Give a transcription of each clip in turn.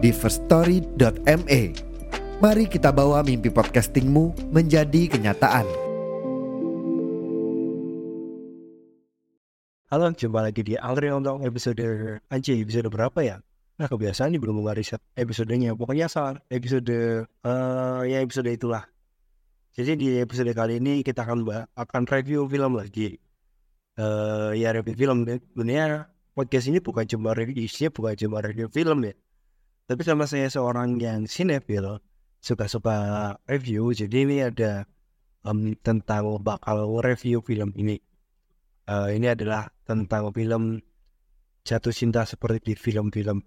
di firststory.me. Mari kita bawa mimpi podcastingmu menjadi kenyataan. Halo, jumpa lagi di Alri untuk episode anjing episode berapa ya? Nah kebiasaan ini belum ngariset episodenya. Pokoknya saat episode uh, ya episode itulah. Jadi di episode kali ini kita akan akan review film lagi. Uh, ya review film. Sebenarnya podcast ini bukan cuma review isinya bukan cuma review film ya. Tapi sama saya seorang yang sinetron suka-suka review, jadi ini ada um, tentang bakal review film ini. Uh, ini adalah tentang film jatuh cinta seperti di film-film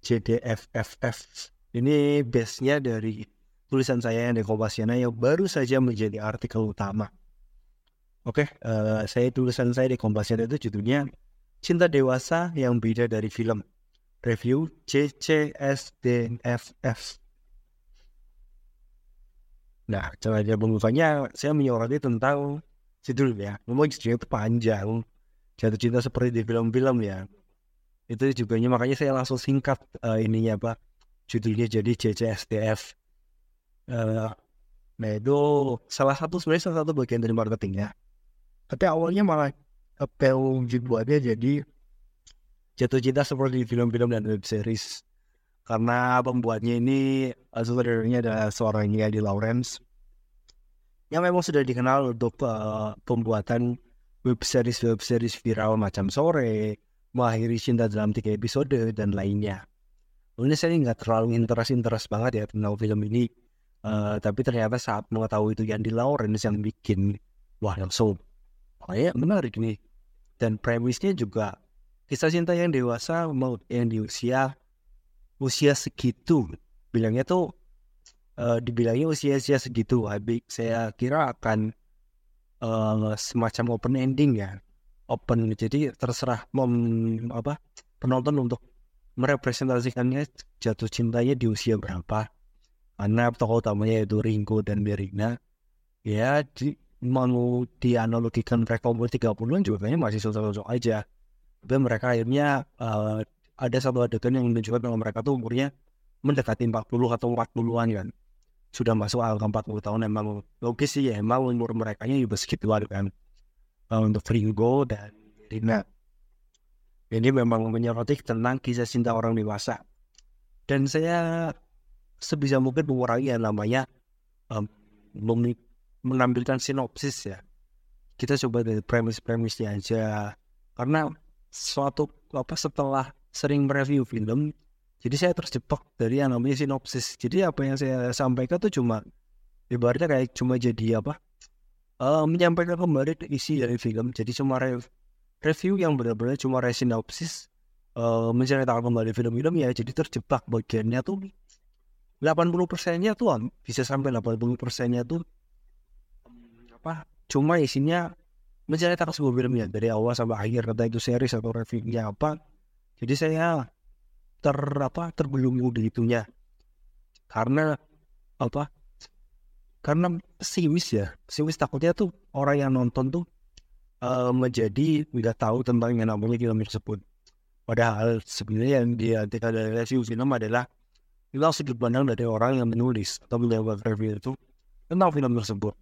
JDFFF. Ini base-nya dari tulisan saya yang di Kompasiana yang baru saja menjadi artikel utama. Oke, okay, uh, saya tulisan saya di Kompasiana itu judulnya Cinta Dewasa yang Beda dari Film review CCSDFF. Nah, cara dia pembukanya saya menyoroti tentang judul ya. Memang judulnya itu panjang. Jatuh cinta seperti di film-film ya. Itu juga makanya saya langsung singkat uh, ininya apa judulnya jadi CCSDF. Uh, nah itu salah satu sebenarnya salah satu bagian dari marketingnya. Tapi awalnya malah apel judulnya jadi jatuh cinta seperti film-film dan web series karena pembuatnya ini saudaranya adalah seorang di Lawrence yang memang sudah dikenal untuk uh, pembuatan web series web series viral macam sore mengakhiri cinta dalam tiga episode dan lainnya. Ini saya nggak terlalu interest interest banget ya tentang film ini, uh, tapi ternyata saat mengetahui itu yang di Lawrence yang bikin wah langsung, oh ya menarik nih. Dan premisnya juga kisah cinta yang dewasa mau yang di usia usia segitu. Bilangnya tuh uh, dibilangnya usia-usia segitu. Habis saya kira akan uh, semacam open ending ya. Open jadi terserah mem apa penonton untuk merepresentasikannya jatuh cintanya di usia berapa. Karena tokoh utamanya yaitu Ringo dan Berina ya di, mau dianalogikan mereka umur 30-an juga kayaknya masih sosok-sosok aja tapi mereka akhirnya uh, ada satu adegan yang menunjukkan bahwa mereka tuh umurnya mendekati 40 atau 40-an kan. Sudah masuk angka 40 tahun emang logis sih ya emang umur mereka nya juga segitu kan. Uh, untuk Ringo dan Rina. Ini memang menyoroti tentang kisah cinta orang dewasa. Dan saya sebisa mungkin mengurangi yang namanya um, menampilkan sinopsis ya. Kita coba dari premis-premisnya aja. Karena suatu apa setelah sering mereview film jadi saya terjebak dari yang namanya sinopsis. Jadi apa yang saya sampaikan tuh cuma ibaratnya kayak cuma jadi apa uh, menyampaikan kembali isi dari film. Jadi cuma re review yang benar-benar cuma re sinopsis uh, menceritakan kembali film-film ya jadi terjebak bagiannya tuh. 80 persennya tuh bisa sampai 80 persennya tuh apa cuma isinya menceritakan sebuah film ya dari awal sampai akhir kata itu series atau reviewnya apa. Jadi saya ter apa terbelenggu di itunya. Karena apa karena pesimis ya pesimis takutnya tuh orang yang nonton tuh uh, menjadi tidak tahu tentang yang namanya film tersebut. Padahal sebenarnya yang dia dari review film adalah itu langsung dipandang dari orang yang menulis atau membuat review itu tentang film tersebut.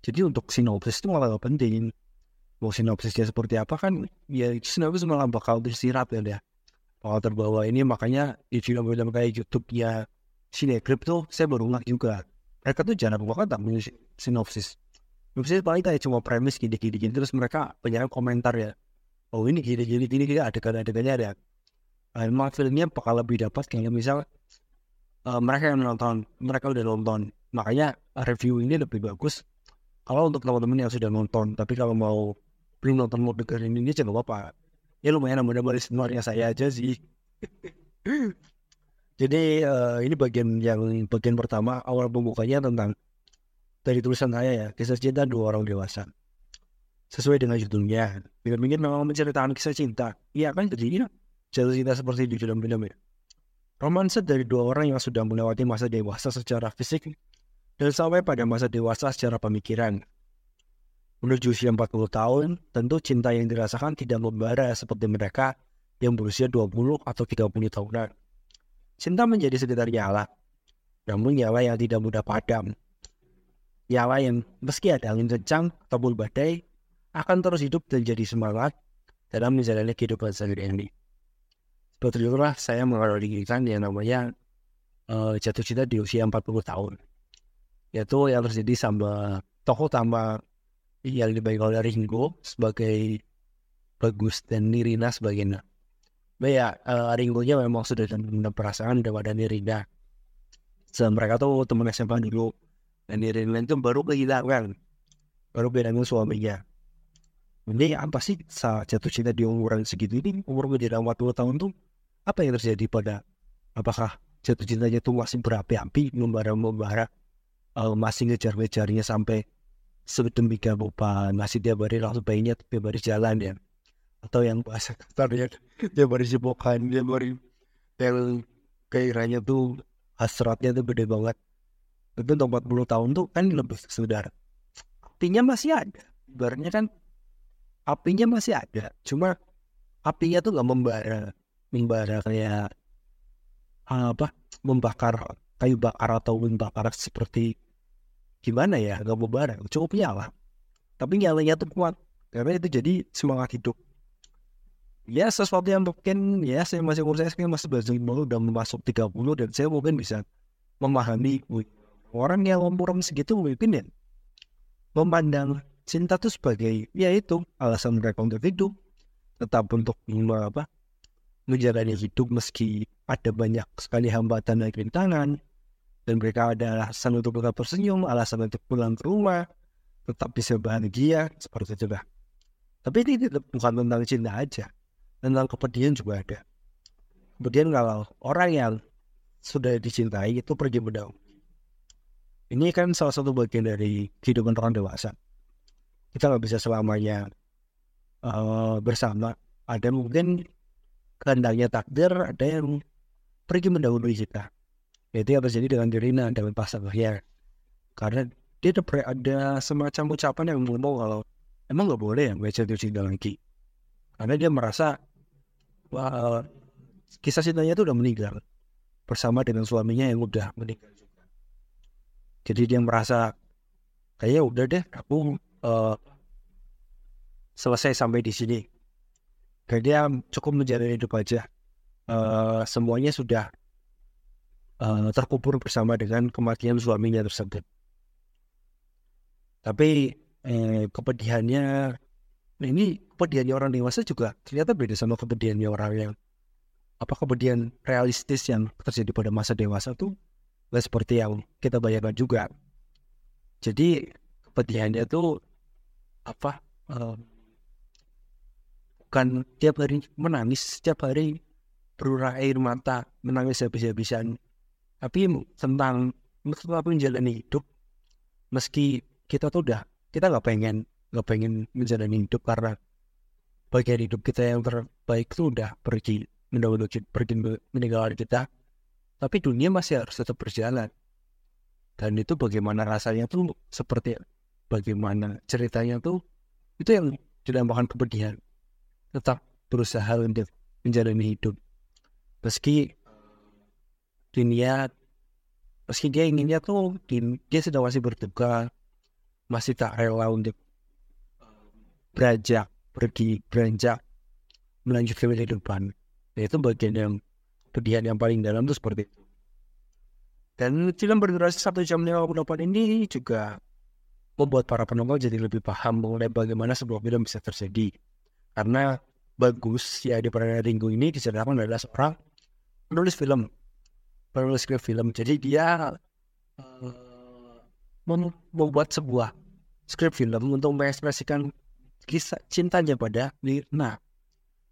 Jadi untuk sinopsis itu malah penting mau sinopsisnya seperti apa kan ya sinopsis malah bakal tersirat ya. Dia bakal terbawa ini makanya di film-film kayak YouTube ya Cinegrip tuh saya baru ngak juga. Mereka tuh jangan bukan tak sinopsis. Sinopsis paling kayak cuma premis gini-gini terus mereka banyak komentar ya. Oh ini gini-gini gini gini ada. Nah, emang filmnya bakal lebih dapat kayak misal uh, mereka yang nonton mereka udah nonton. Makanya review ini lebih bagus. Kalau untuk teman-teman yang sudah nonton tapi kalau mau belum nonton mau dengerin ini jangan apa ya lumayan nambah listenernya saya aja sih Jadi eh, ini bagian yang bagian pertama awal pembukanya tentang dari tulisan saya ya kisah cinta dua orang dewasa. Sesuai dengan judulnya, film ini memang menceritakan kisah cinta. Iya kan jadi ini jatuh cinta seperti di film-film ya. Romansa dari dua orang yang sudah melewati masa dewasa secara fisik dan sampai pada masa dewasa secara pemikiran. Menuju usia 40 tahun, tentu cinta yang dirasakan tidak membara seperti mereka yang berusia 20 atau 30 tahunan. Cinta menjadi sekitar nyala, namun nyala yang tidak mudah padam. Nyala yang meski ada angin kencang ataupun badai, akan terus hidup dan jadi semangat dalam menjalani kehidupan sehari-hari. Seperti itulah saya mengalami kegiatan yang namanya uh, jatuh cinta di usia 40 tahun. Yaitu yang terjadi sama tokoh utama yang dipegang oleh Ringo sebagai Bagus dan Nirina sebagai Nah ya, uh, Ringo-nya memang sudah punya perasaan daripada Nirina. So, mereka tuh teman SMA dulu. Dan Nirina itu baru kehilangan. Baru kehilangan suaminya. Ini apa sih saat jatuh cinta di umuran segitu ini? Umur gue 40 tahun tuh apa yang terjadi pada apakah jatuh cintanya tuh masih berapi-api membara-membara uh, masih ngejar-ngejarnya sampai sedemikian rupa. Masih tiap hari langsung bayinya tiap hari jalan ya. Atau yang bahasa kasarnya dia baru cipokan dia baru yang kairannya tuh hasratnya tuh gede banget. Itu 40 tahun tuh kan lebih saudara apinya masih ada. Ibaratnya kan apinya masih ada. Cuma apinya tuh gak membara membara kayak apa membakar kayu bakar atau membakar seperti gimana ya? Gak membara cukup nyala tapi nyalanya tuh kuat. Karena itu jadi semangat hidup. Ya sesuatu yang mungkin ya saya masih umur saya masih belajar baru udah masuk 30 dan saya mungkin bisa memahami orang yang umur segitu mungkin ya memandang cinta itu sebagai ya itu alasan mereka untuk hidup. Tetap untuk apa menjalani hidup meski ada banyak sekali hambatan dan rintangan dan mereka ada alasan untuk tetap tersenyum alasan untuk pulang ke rumah tetap bisa bahagia seperti itu lah tapi ini bukan tentang cinta aja tentang kepedihan juga ada. Kemudian kalau orang yang sudah dicintai itu pergi berdaulat. Ini kan salah satu bagian dari kehidupan orang dewasa. Kita nggak bisa selamanya uh, bersama. Ada mungkin kehendaknya takdir, ada yang pergi mendahului kita. Itu yang terjadi dengan Dirina dan pasangannya. Karena dia ada, ada semacam ucapan yang ngomong kalau emang nggak boleh ya baca cinta lagi. Karena dia merasa Wah, kisah cintanya itu udah meninggal bersama dengan suaminya yang udah meninggal juga. Jadi dia merasa kayaknya udah deh aku uh, selesai sampai di sini. Dan dia cukup menjalani hidup aja. Uh, semuanya sudah uh, terkubur bersama dengan kematian suaminya tersebut. Tapi eh, kepedihannya Nah ini kepedihannya orang dewasa juga ternyata beda sama kepedihannya orang yang apa kepedihan realistis yang terjadi pada masa dewasa tuh gak seperti yang kita bayangkan juga. Jadi kepedihannya tuh apa uh, bukan tiap hari menangis, setiap hari berurai air mata, menangis habis-habisan. Tapi tentang tetap menjalani hidup, meski kita tuh udah kita nggak pengen nggak pengen menjalani hidup karena bagian hidup kita yang terbaik itu udah pergi mendahului pergi meninggalkan kita. Tapi dunia masih harus tetap berjalan. Dan itu bagaimana rasanya tuh seperti bagaimana ceritanya tuh itu yang dinamakan kepedihan tetap berusaha untuk menjalani hidup. Meski dunia meski dia inginnya tuh dia sedang masih bertugas masih tak rela untuk beranjak pergi beranjak melanjutkan kehidupan. Nah, itu bagian yang pedihan yang paling dalam itu seperti itu. Dan film berdurasi satu jam 58 ini juga membuat para penonton jadi lebih paham mengenai bagaimana sebuah film bisa terjadi. Karena bagus ya di peran Ringo ini diceritakan adalah seorang penulis film penulis skrip film. Jadi dia uh, membuat sebuah skrip film untuk mengekspresikan kisah cintanya pada Mirna.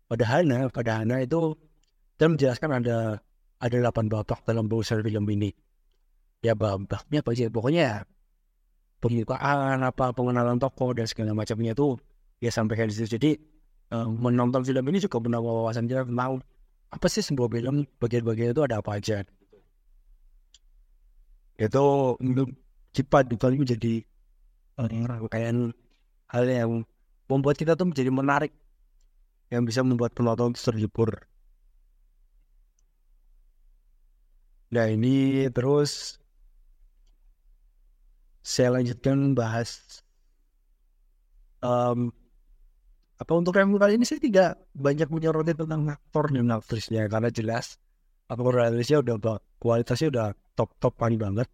Pada Hana pada Hana itu dan menjelaskan ada ada 8 babak dalam browser film ini. Ya babaknya apa sih? Pokoknya pembukaan apa pengenalan tokoh dan segala macamnya itu ya sampai di situ. Jadi uh, menonton film ini juga benar wawasan kita tentang apa sih sebuah film bagian-bagian itu ada apa aja itu cepat itu menjadi rangkaian hal yang membuat kita tuh menjadi menarik yang bisa membuat penonton terhibur. Nah ini terus saya lanjutkan bahas um, apa untuk review kali ini saya tidak banyak menyoroti tentang aktor dan aktrisnya karena jelas dan aktrisnya udah kualitasnya udah top top paling banget.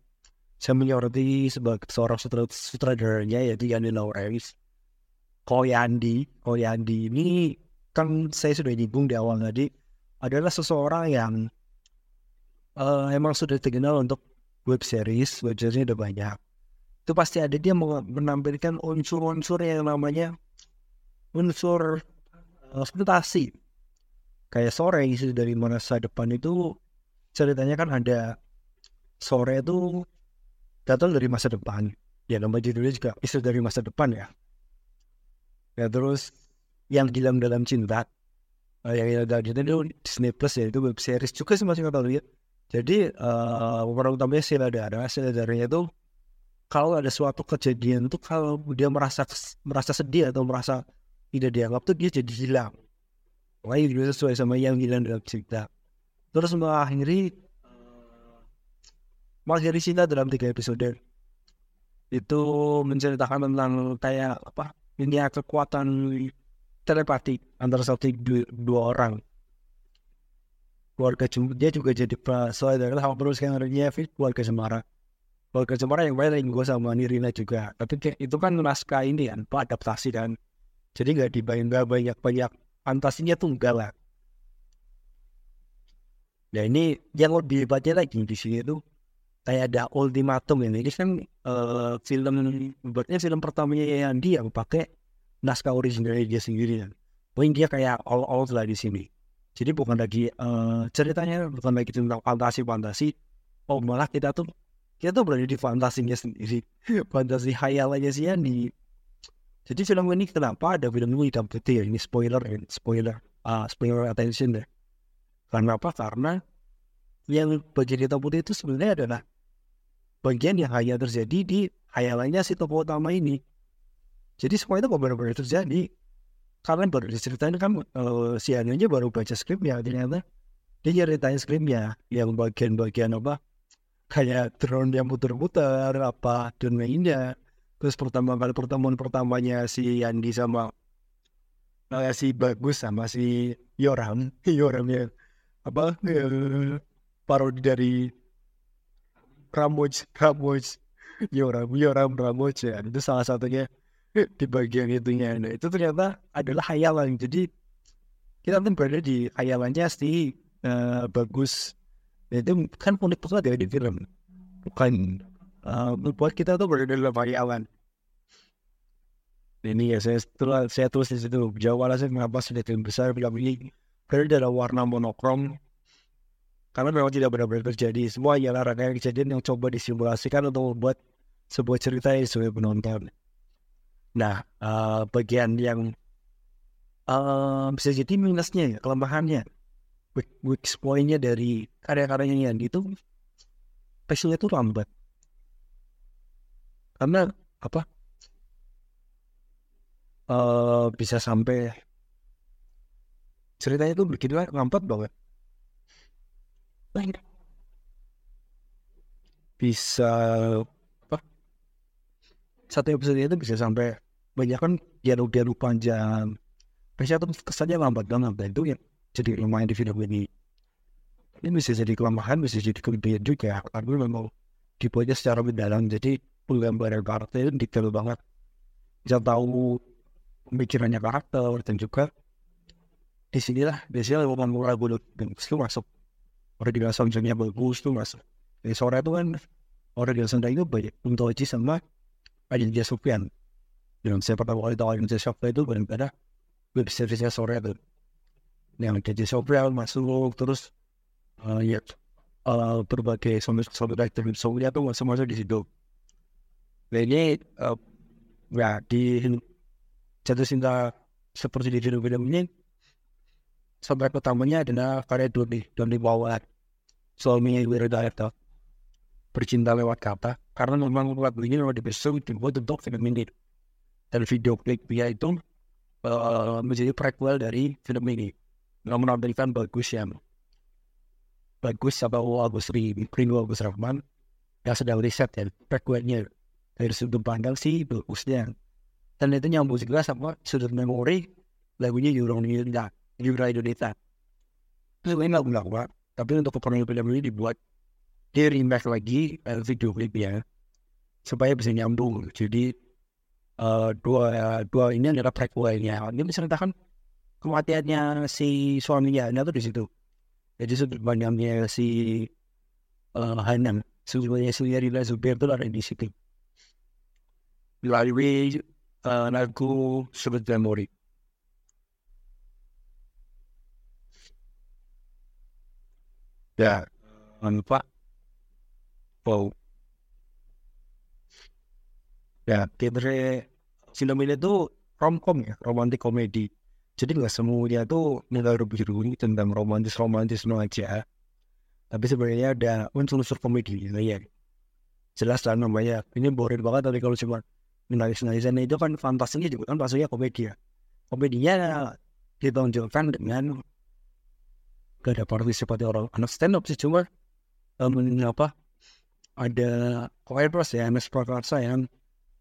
Saya menyoroti sebagai seorang sutradaranya yaitu Yani Lawrence. Koyandi Koyandi ini kan saya sudah nyinggung di awal tadi adalah seseorang yang uh, emang sudah terkenal untuk web series web seriesnya udah banyak. Itu pasti ada dia menampilkan unsur-unsur yang namanya unsur ekspektasi kayak sore isu dari masa depan itu ceritanya kan ada sore itu datang dari masa depan. Ya nama judulnya juga isu dari masa depan ya. Ya terus yang hilang dalam cinta. Uh, yang hilang dalam cinta itu Disney Plus ya itu web series juga sih masih tahu ya jadi uh, pemeran utamanya Sila Dara Sila Daranya itu kalau ada suatu kejadian tuh kalau dia merasa merasa sedih atau merasa tidak dianggap tuh dia jadi hilang. Wah itu sesuai sama yang hilang dalam cerita. Terus mengakhiri uh, mengakhiri cinta dalam tiga episode. Itu menceritakan tentang kayak apa ini kekuatan telepati antara satu dua, dua orang. Keluarga dia juga jadi dari hal terus yang keluarga Semara kalau Cemara yang main gue sama Nirina juga. Tapi itu kan naskah ini kan adaptasi dan jadi nggak dibayang banyak banyak fantasinya enggak lah. Nah ini yang lebih hebatnya lagi di sini tuh kayak ada ultimatum ini. Ini kan uh, film buatnya film pertamanya yang dia pakai naskah original dia sendiri. Poin dia kayak all all lah di sini. Jadi bukan lagi uh, ceritanya bukan lagi tentang fantasi fantasi oh malah kita tuh kita tuh berada di fantasinya sendiri. Fantasi hayalannya si Andi jadi film ini kenapa ada film ini hitam putih ya ini spoiler ya. Spoiler uh, spoiler attention deh karena apa? Karena yang bagian hitam putih itu sebenarnya adalah bagian yang hanya terjadi di hayalannya si tokoh utama ini. Jadi semua itu benar-benar terjadi karena baru diceritain kan uh, si Anya baru baca skripnya ternyata. Dia nyeritain skripnya yang bagian-bagian apa? Kayak drone yang muter-muter apa dan lainnya terus pertama kali pertemuan pertamanya si Yandi sama uh, si Bagus sama si Yoram. Yoram ya. Apa? Ya, parodi dari Ramoj Ramoj Yoram Yoram Ramoj ya. Itu salah satunya di bagian itunya. Nah, itu ternyata adalah hayalan. Jadi kita tuh berada di hayalannya si uh, Bagus. Itu kan unik banget ya di film. Bukan uh, membuat kita tuh berada dalam hayalan ini ya saya setelah saya tulis di situ jauh alasan mengapa sudah film besar film ini berada dalam warna monokrom karena memang tidak benar-benar terjadi semua ialah rangkaian kejadian yang coba disimulasikan untuk membuat sebuah cerita yang sesuai penonton nah bagian yang bisa jadi minusnya ya kelemahannya weak, weak pointnya dari karya-karyanya itu passionnya itu lambat karena apa? Uh, bisa sampai ceritanya itu begitu lambat banget bisa apa? Satu episode itu bisa sampai banyak kan dialog-dialog panjang Pasnya tuh kesannya lambat banget dan itu ya jadi lumayan di video ini. Ini bisa jadi kelemahan bisa jadi kelebihan juga. Karena memang dibuatnya secara mendalam jadi penggambaran karakter itu detail banget. Bisa tahu pemikirannya karakter dan juga di sinilah biasanya memang mulai gue itu masuk. Orang di soundtracknya bagus tuh masuk. Dari sore itu kan orang di soundtrack itu banyak untuk Oji sama Aditya Sufyan yang saya pertama kali tahu Aditya Sufyan itu benar-benar web seriesnya sore itu. Yang jadi Sobral masuk terus uh, ya uh, berbagai soundtrack dan songnya tuh masuk-masuk di situ. Ini uh, ya di jatuh cinta seperti di film-film ini soundtrack utamanya adalah karya Doni Doni Wawan suaminya Wiradayata bercinta lewat kata karena memang lagu ini memang dibesar dibuat untuk film ini. Dan video klip dia itu uh, menjadi prequel dari film ini. Yang menampilkan bagus yang bagus sama Agus Ringo Agus Rahman yang sedang riset ya prequelnya dari sudut pandang si bagusnya. Dan itu nyambung juga sama sudut memori lagunya Euro Indonesia Euro Indonesia. Itu ini lagu lama tapi untuk keperluan film ini dibuat di remake lagi uh, video klipnya supaya bisa nyambung. Jadi uh, dua dua ini adalah prequelnya. Ini menceritakan kematiannya si suaminya nah itu di situ. Jadi sudut pandangnya si uh, Hanam sebenarnya Surya Rila Zubair itu ada di situ melalui uh, lagu Sudut Memori. Ya, lupa wow. Ya, genre film ini tuh romcom ya, romantic komedi. Jadi nggak semuanya tuh nilai biru ini tentang romantis romantis no aja. Tapi sebenarnya ada unsur-unsur komedi ya. Jelas lah namanya. Ini boring banget tapi kalau cuma nangis-nangisan itu kan fantasinya juga kan maksudnya komedi ya. Komedinya ditonjolkan dengan gak ada partisipasi orang anak stand up sih cuma um, apa ada co-writers ya Ernest Prakarsa yang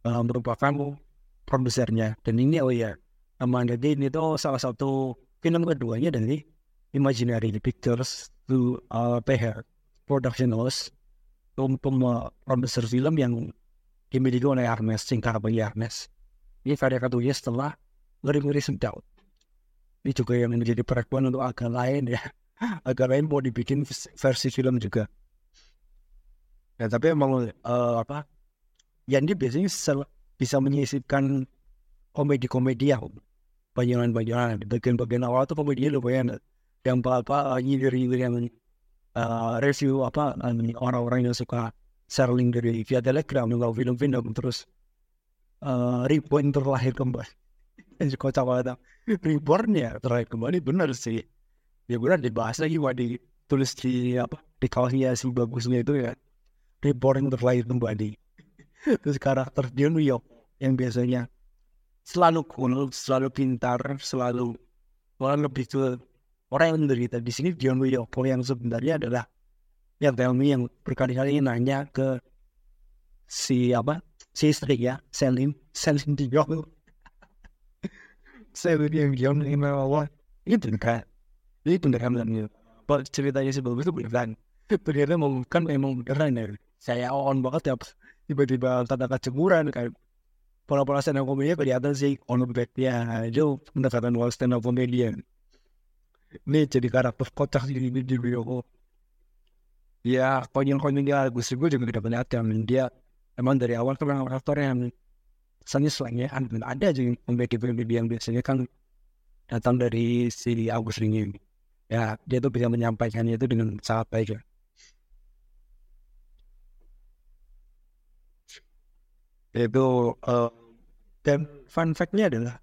uh, merupakan produsernya dan ini oh ya Amanda Dean itu salah satu film keduanya dari Imaginary Pictures to uh, PH Production House untuk produser film yang dimiliki oleh Ernest singkat bagi Ernest ini karya keduanya setelah ngeri-ngeri sedap ini juga yang menjadi perekonomian untuk agak lain ya agak lain mau dibikin versi film juga ya tapi emang uh, apa? Ya ini biasanya bisa menyisipkan komedi-komedi bayangan-bayangan di bagian-bagian awal tuh komedinya lumayan yang apa nyindir-nyindir yang uh, review apa orang-orang yang suka sharing dari via telegram nunggu film-film terus. Uh, reborn terlahir kembali. Suka cawa reborn ya terlahir kembali benar sih. Ya benar dibahas lagi wah ditulis di apa di kaosnya si bagusnya itu ya. Reborn terlahir kembali. Terus karakter dia New York yang biasanya selalu cool, selalu pintar, selalu orang lebih ke orang yang menderita. Di sini Dion Wiyoko yang sebenarnya adalah yang tell me yang berkali-kali nanya ke si apa si istri ya Selin Selin Dion yang Dion ini memang ini beneran ini beneran dan ceritanya si bagus itu beneran. Ternyata kan memang beneran ya. Saya on banget ya. Tiba-tiba tanda kecemuran kayak pola-pola stand up komedi kelihatan sih. On ya. Itu pendekatan wall stand up comedian ini jadi karakter kocak di di video ya konyol-konyolnya Agus gue juga udah perhatian dia emang dari awal tuh memang aktor yang misalnya selangnya ada aja yang komedi-komedi yang biasanya kan datang dari si Agus Ringi. Ya dia tuh bisa menyampaikannya itu dengan sangat baik ya. Itu uh, dan fun fact-nya adalah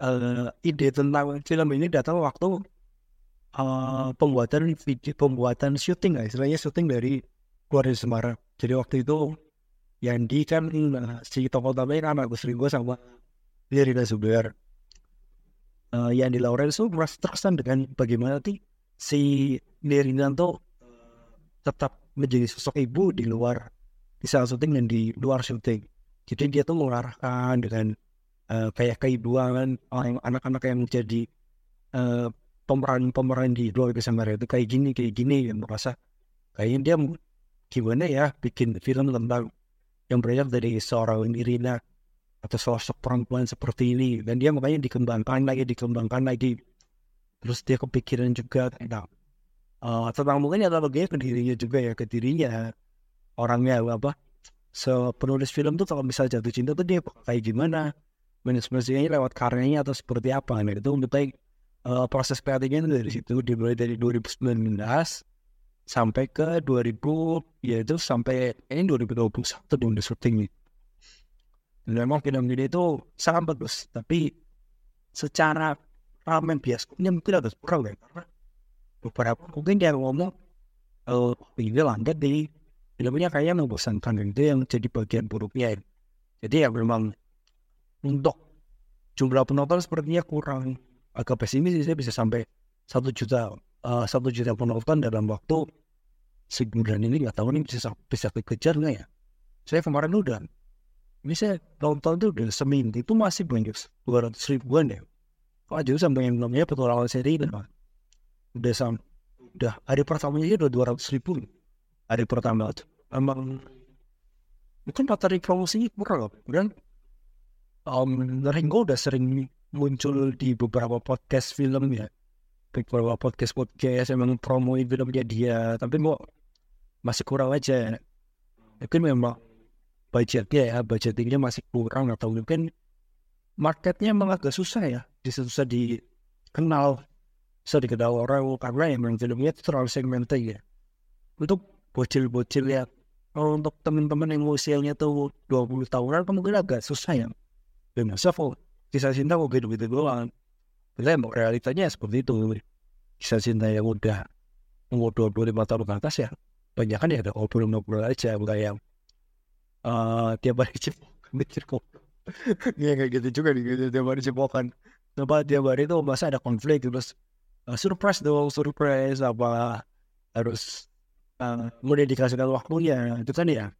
uh, ide tentang film ini datang waktu uh, pembuatan video pembuatan syuting lah istilahnya syuting dari keluarga Semarang. Jadi waktu itu yang di kan uh, si tokoh utamanya kan Agus Ringo sama Rina Zubair uh, yang di Lawrence itu merasa terkesan dengan bagaimana sih si Nirina tuh tetap menjadi sosok ibu di luar di saat syuting dan di luar syuting. Jadi dia tuh mengarahkan dengan uh, kayak keibuan anak-anak yang menjadi uh, pemeran-pemeran di luar Samara itu kayak gini kayak gini yang merasa kayaknya dia gimana ya bikin film tentang yang beredar dari seorang Irina atau sosok perempuan seperti ini. Dan dia makanya dikembangkan lagi dikembangkan lagi. Terus dia kepikiran juga tentang uh, tentang mungkin ya bagaimana ke dirinya juga ya ke dirinya orangnya apa. So penulis film tuh kalau misal jatuh cinta tuh dia kayak gimana manajemennya lewat karyanya atau seperti apa. Nah itu untuk uh, proses kreatifnya dari situ dimulai dari 2019 sampai ke 2000 ya itu sampai ini 2021 di udah syuting nih dan memang film ini itu sangat bagus tapi secara ramen bioskopnya mungkin agak kurang ya karena beberapa mungkin dia ngomong oh ini langgar di filmnya kayaknya membosankan itu yang jadi bagian buruknya ya. jadi ya memang untuk jumlah penonton sepertinya kurang agak pesimis saya bisa sampai satu juta uh, satu juta penonton dalam waktu sebulan ini nggak tahu nih bisa bisa dikejar nggak ya. Saya kemarin udah ini saya nonton tuh udah seminggu itu masih banyak dua ratus ribuan ya. Kok aja sampai yang namanya petualangan seri itu udah sam udah hari pertamanya aja udah dua ratus ribu. Hari pertama itu emang mungkin materi promosinya kurang loh dan um, Ringo udah sering muncul di beberapa podcast film ya. Beberapa podcast podcast emang promoin filmnya dia tapi kok masih kurang aja. Mungkin memang budgetnya ya budgetingnya masih kurang atau mungkin marketnya emang agak susah ya. Bisa susah dikenal bisa dikenal orang karena emang filmnya itu terlalu segmented ya. Untuk bocil-bocil ya. Kalau untuk teman-teman yang usianya tuh 20 tahunan mungkin agak susah ya. Dan kok kisah cinta kok gitu-gitu doang Bila emang realitanya seperti itu kisah cinta yang udah umur 25 tahun ke atas ya banyak kan ya ada ngobrol-ngobrol aja bukan yang uh, tiap hari cipokan mikir kok ya kayak gitu juga nih gitu, tiap hari cipokan Coba tiap hari itu masa ada konflik terus uh, surprise dong surprise apa harus uh, mendedikasikan waktunya itu kan ya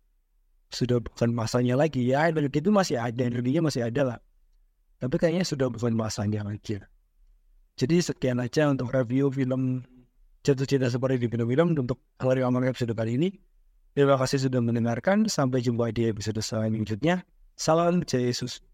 sudah bukan masanya lagi ya itu masih ada energinya masih ada lah tapi kayaknya sudah bukan masanya lagi jadi sekian aja untuk review film jatuh cinta seperti di film-film untuk hari amal episode kali ini Terima kasih sudah mendengarkan. Sampai jumpa di episode selanjutnya. Salam Yesus.